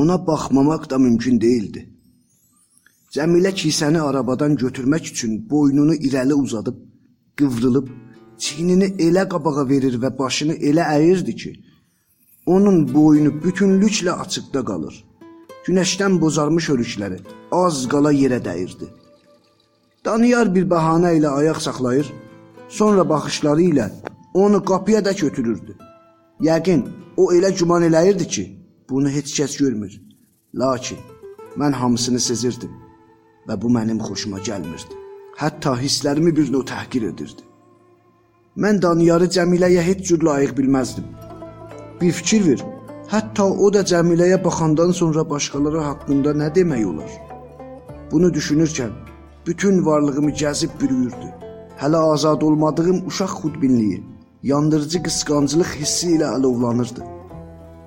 Ona baxmamaq da mümkün değildi. Cəmilə kisəni arabadan götürmək üçün boynunu irəli uzadıb, qıvrılıb, çiynini elə qabağa verir və başını elə əyirdi ki, onun boynu bütünlüklə açıqda qalır. Günəşdən bozarmış örükləri az qala yerə dəyirdi. Daniyar bir bəhanə ilə ayaq saxlayır, sonra baxışları ilə onu qapıya da götürürdü. Yəqin o elə güman eləyirdi ki, bunu heç kəs görmür. Lakin mən hamısını sezirdim və bu mənim xoşuma gəlmirdi. Hətta hisslərimi bir növ təhqir edirdi. Mən Daniyarı Cəmiləyə heç cür layiq bilməzdim. Bir fikir ver, hətta o da Cəmiləyə baxandan sonra başqaları haqqında nə demək olar? Bunu düşünürkən bütün varlığımı gəzib bürüyürdü. Hələ azad olmadığım uşaq xudbinliyi, yandırıcı qısqanclıq hissi ilə alovlanırdı.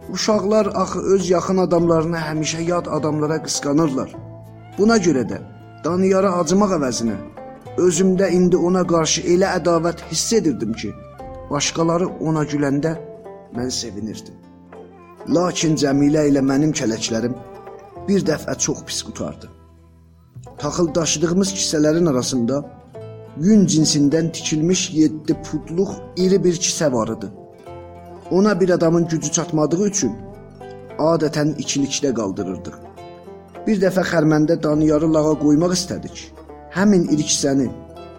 Uşaqlar axı öz yaxın adamlarını həmişə yad adamlara qısqanırlar. Buna görə də Daniyara acımaq əvəzinə özümdə indi ona qarşı elə ədavət hiss edirdim ki, başqaları ona güləndə mən sevinirdim. Lakin Cəmilə ilə mənim kələklərim bir dəfə çox pis qutardı. Taxıl daşıdığımız kisələrin arasında yün cinsindən tikilmiş 7 pudluq iri bir kisə var idi. Ona bir adamın gücü çatmadığı üçün adətən ikilikdə qaldırırdıq. Bir dəfə xərməndə Daniyarı lağa qoymaq istədik. Həmin iri kisəni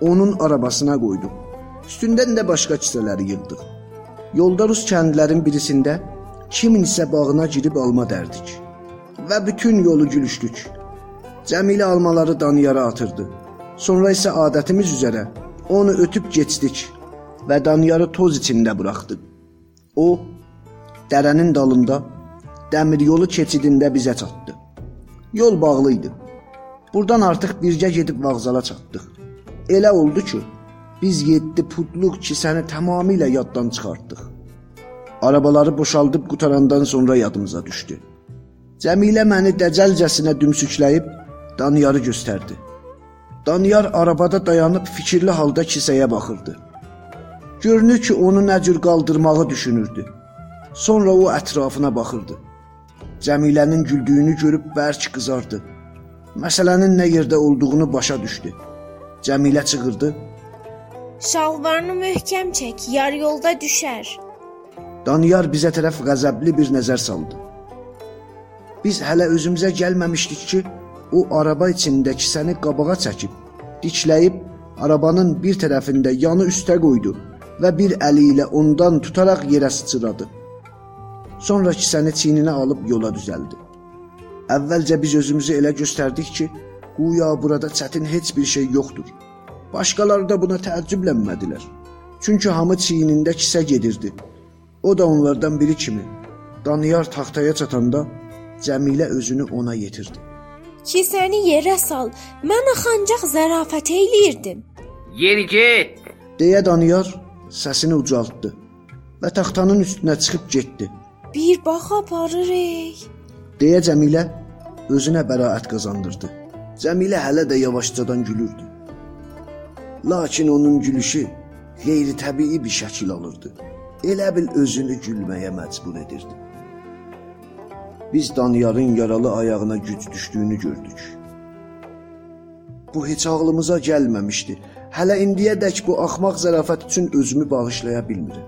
onun arabasına qoyduq. Üstündən də başqa kisələri yığdıq. Yolda rus kəndlərin birisində kimin isə bağına girib alma dərdik. Və bütün yolu gülüşdük. Cəmilə almaları Daniyara atırdı. Sonra isə adətimiz üzrə onu ötüb keçdik və Daniyarı toz içində buraxdıq. O dərənin dalında dəmir yolu keçidində bizə çatdı. Yol bağlı idi. Burdan artıq birgə gedib vağzala çatdıq. Elə oldu ki, biz 7 pudluq kisəni tamamilə yaddan çıxartdıq. Arabaları boşaldıb qutarandan sonra yadımıza düşdü. Cəmilə məni dəcəlcəsinə dümsükləyib Daniyarı göstərdi. Daniyar arabada dayanıb fikirli halda kisəyə baxırdı. Görünür ki, onu nə cür qaldırmağı düşünürdü. Sonra o ətrafına baxırdı. Cəmilənin güldüyünü görüb bərk qızardı. Məsələnin nə yerdə olduğunu başa düşdü. Cəmilə çığırdı. Şalvarını möhkəm çək, yar yolda düşər. Daniyar bizə tərəf qəzəbli bir nəzər saldı. Biz hələ özümüzə gəlməmişdik ki, o araba içində kisəni qabağa çəkib, dikləyib arabanın bir tərəfində yanı üstə qoydu və bir əli ilə ondan tutaraq yerə sıçradı. Sonra kisəni çiyninə alıb yola düzəldi. Əvvəlcə biz özümüzü elə göstərdik ki, Guya burada çətin heç bir şey yoxdur. Başqaları da buna təəccüblənmədilər. Çünki hamı çiynində kisə gedirdi. O da onlardan biri kimi. Daniyar taxtaya çatanda Cəmilə özünü ona yetirdi. Kisəni yerə sal. Mən axancaq zərafət eləyirdim. Yeri get. deyə Daniyar səsini ucaltdı və taxtanın üstünə çıxıb getdi. Bir bax aparırıq. deyə Cəmilə özünə bəraət qazandırdı. Cəmilə hələ də yavaşcadan gülürdü. Lakin onun gülüşü qeyri-təbii bir şəkil alırdı. Elə bil özünü gülməyə məcbur edirdi. Biz Daniyarın yaralı ayağına güc düşdüyünü gördük. Bu heç ağlımıza gəlməmişdi. Hələ indiyədək bu axmaq zərafət üçün özümü bağışlaya bilmirəm.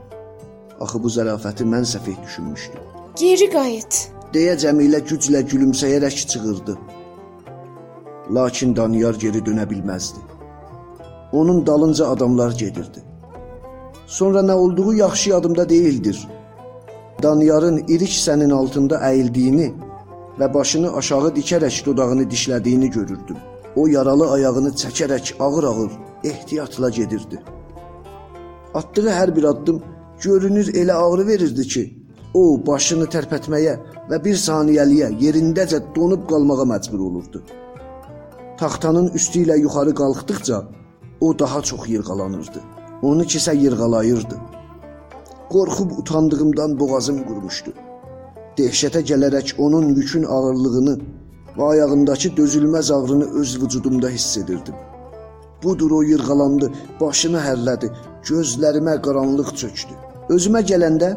Axı bu zərafəti mən səhv düşünmüşdüm. Geri qayıt. deyə Cəmilə güclə gülümsəyərək çığırdı. Lakin Daniyar geri dönə bilməzdi. Onun dalınca adamlar gedirdi. Sonra nə olduğu yaxşı yadımda deyildir. Daniyarın iri kisənin altında əyildiyini və başını aşağı dikərək dodağını dişlədiyini görürdüm. O yaralı ayağını çəkərək ağır-ağır ehtiyatla gedirdi. Atdığı hər bir addım görünür elə ağrı verirdi ki, o başını tərpətməyə və bir saniyəliyə yerindəcə donub qalmağa məcbur olurdu. Taxtanın üstü ilə yuxarı qalxdıqca o daha çox yırğalanırdı. Onu kisə yırğalayırdı. Qorxub utandığımdan boğazım qurumuşdu. Dəhşətə gələrək onun yükün ağırlığını və ayağındakı dözülməz ağrını öz vücudumda hiss edirdim. Budur o yırğalandı, başını hərlədi, gözlərimə qaranlıq çökdü. Özümə gələndə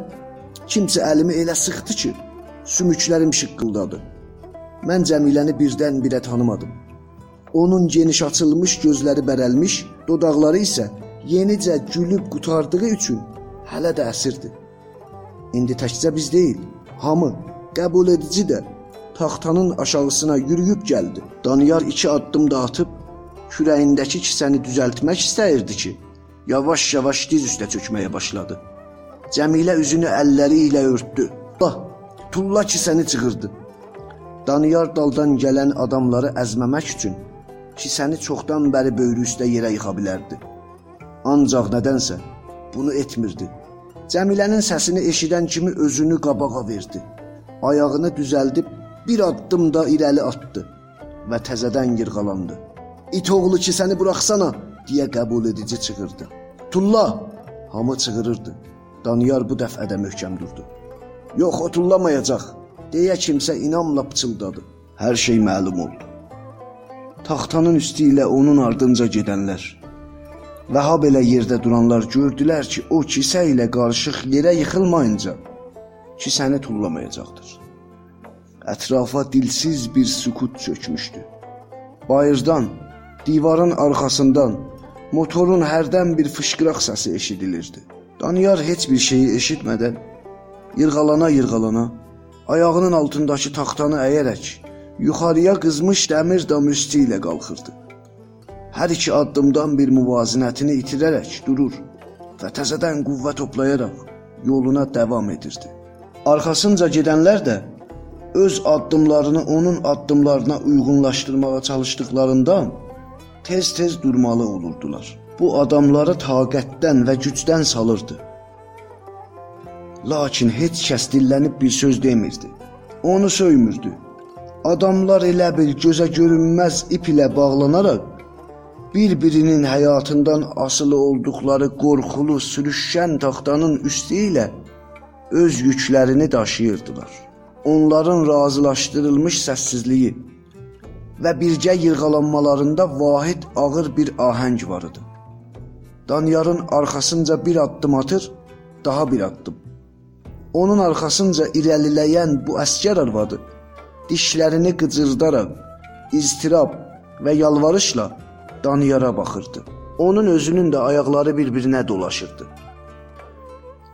kimsə əlimi elə sıxdı ki, sümüklərim şıqqıldadı. Mən Cəmiləni birdən-birə tanımadım. Onun geniş açılmış gözləri bərəlmiş, dodaqları isə yenicə gülüb qutardığı üçün hələ də əsirdi. İndi təkcə biz deyil, hamı qəbul edici də taxtanın aşağısına yürüyüb gəldi. Daniyar iki addım da atıb kürəyindəki kisəni düzəltmək istəyirdi ki, yavaş-yavaş diz üstə çökməyə başladı. Cəmilə üzünü əlləri ilə örtdü. Bax, tulla kisəni çığırdı. Daniyar daldan gələn adamları əzməmək üçün kisəni çoxdan bəri böyrü üstə yerə yıxa bilərdi. Ancaq nədənsə bunu etmirdi. Cəmilənin səsini eşidən kimi özünü qabağa verdi. Ayağını düzəldib bir addım da irəli atdı və təzədən yırğalandı. İt oğlu ki səni buraxsana deyə qəbul edici çığırdı. Tulla hamı çığırırdı. Daniyar bu dəfə də möhkəm durdu. Yox, o tullamayacaq deyə kimsə inamla pıçıldadı. Hər şey məlum oldu. Taxtanın üstü ilə onun ardınca gedənlər və ha belə yerdə duranlar gördülər ki, o kisə ilə qarışıq yerə yıxılmayınca kisəni tullamayacaqdır. Ətrafa dilsiz bir sükut çökmüşdü. Bayırdan, divarın arxasından motorun hərdən bir fışqıraq səsi eşidilirdi. Daniyar heç bir şeyi eşitmədən yırğalana-yırğalana ayağının altındakı taxtanı əyərək yuxarıya qızmış dəmir dam üstü ilə qalxırdı. Hər iki addımdan bir müvazinətini itirərək durur və təzədən qüvvə toplayaraq yoluna davam edirdi. Arxasınca gedənlər də öz addımlarını onun addımlarına uyğunlaşdırmağa çalışdıqlarından tez-tez durmalı olurdular. Bu adamları taqətdən və gücdən salırdı. Lakin heç kəs dillənib bir söz demirdi. Onu söymürdü. Adamlar elə bil gözə görünməz ip ilə bağlanaraq bir-birinin həyatından asılı olduqları qorxulu, sürüşkən taxtanın üstü ilə öz yüklərini daşıyırdılar. Onların razılaşdırılmış səssizliyi və birgə yırğalanmalarında vahid ağır bir ahəng var idi. Danyarın arxasınca bir addım atır, daha bir addım. Onun arxasınca irəliləyən bu əskər arvadı dişlərini qıcırdaraq, iztirab və yalvarışla Daniyara baxırdı. Onun özünün də ayaqları bir-birinə dolaşırdı.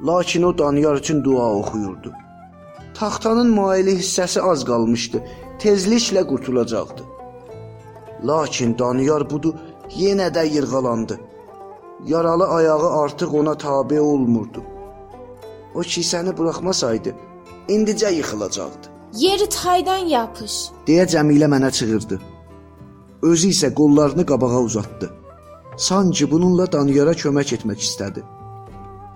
Lakin o Daniyar üçün dua oxuyurdu. Taxtanın maili hissəsi az qalmışdı. Tezliklə qurtulacaqdı. Lakin Daniyar budu yenə də yırğalandı. Yaralı ayağı artıq ona tabe olmurdu. O kisəni buraxmasaydı, indicə yıxılacaqdı. Yeri taydan yapış. deyə Cəmilə mənə çığırdı. Özü isə qollarını qabağa uzatdı. Sanki bununla Daniyara kömək etmək istədi.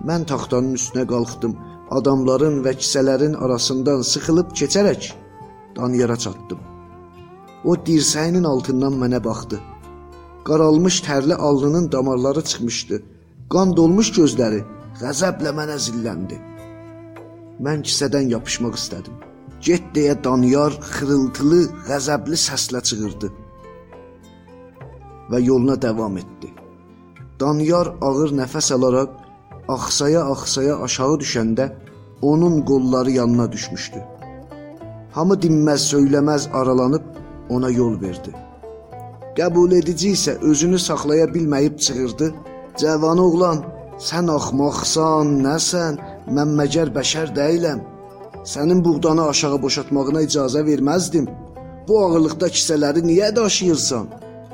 Mən taxtanın üstünə qalxdım. Adamların və kisələrin arasından sıxılıb keçərək Daniyara çatdım. O dirsəyinin altından mənə baxdı. Qaralmış tərli alnının damarları çıxmışdı. Qan dolmuş gözləri qəzəblə mənə zilləndi. Mən kisədən yapışmaq istədim. Get deyə Daniyar xırıltılı, qəzəbli səslə çığırdı və yoluna davam etdi. Daniyar ağır nəfəs alaraq axsaya-axsaya aşağı düşəndə onun qolları yanına düşmüşdü. Hamı dinməz, söyləməz aralanıb ona yol verdi. Qəbul edici isə özünü saxlaya bilməyib çığırdı: "Cavan oğlan, sən axmaqsan, nəsən? Mən məgər bəşər deyiləm. Sənin buğdanı aşağı boşaltmağına icazə verməzdim. Bu ağırlıqda kisələri niyə daşıyırsan?"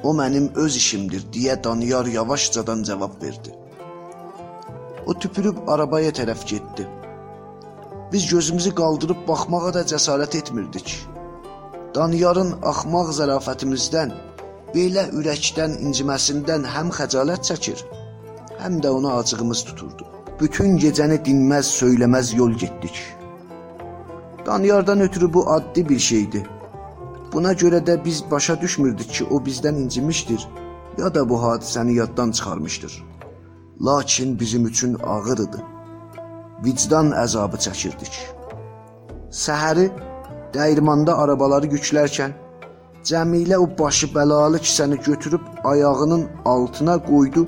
O mənim öz işimdir deyə Daniyar yavaşcadan cavab verdi. O tüpürüb arabaya tərəf getdi. Biz gözümüzü qaldırıb baxmağa da cəsarət etmirdik. Daniyarın axmaq zərafətimizdən, belə ürəkdən inciməsindən həm xəcalət çəkir, həm də ona acığımız tuturdu. Bütün gecəni dinməz, söyləməz yol getdik. Daniyardan ötürü bu addi bir şeydi. Buna görə də biz başa düşmürdük ki, o bizdən incimişdir ya da bu hadisəni yaddan çıxarmışdır. Lakin bizim üçün ağır idi. Vicdan əzabı çəkirdik. Səhəri dəyirmanda arabaları yüklərkən Cəmilə o başı bəlalı kisəni götürüb ayağının altına qoydu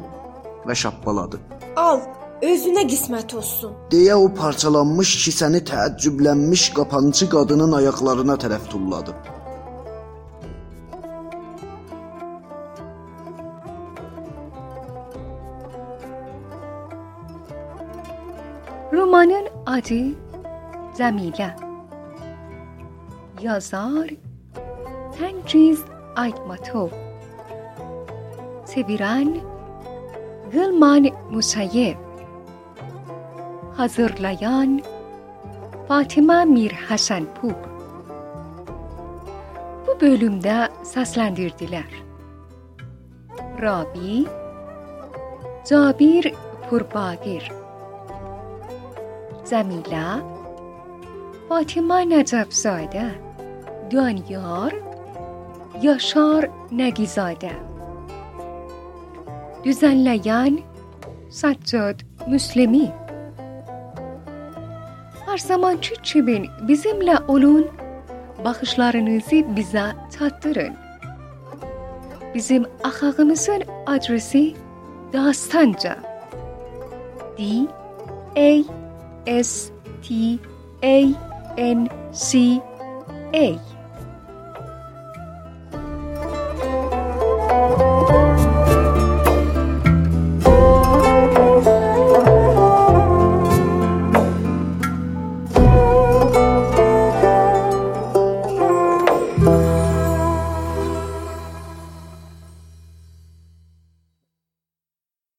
və şappaladı. Al, özünə qismət olsun. deyə o parçalanmış kisəni təəccüblənmiş qapançı qadının ayaqlarına tərəf tulladı. Romanın adı Cəmilə. Yazar Tengiz Aytmatov. Çeviren Gılman Musayev. Hazırlayan Fatıma Mir Hasanpur. Bu bölümde seslendirdiler. Rabi Cabir Purbagir Cəmilə Fatıma Nəcəfzadə Danyar Yaşar Nəgizadə Düzenleyen Saccad Müslimi Her zamanki çimin bizimle olun, bakışlarınızı bize tattırın. Bizim ahağımızın adresi Dastanca. D A S T A N C A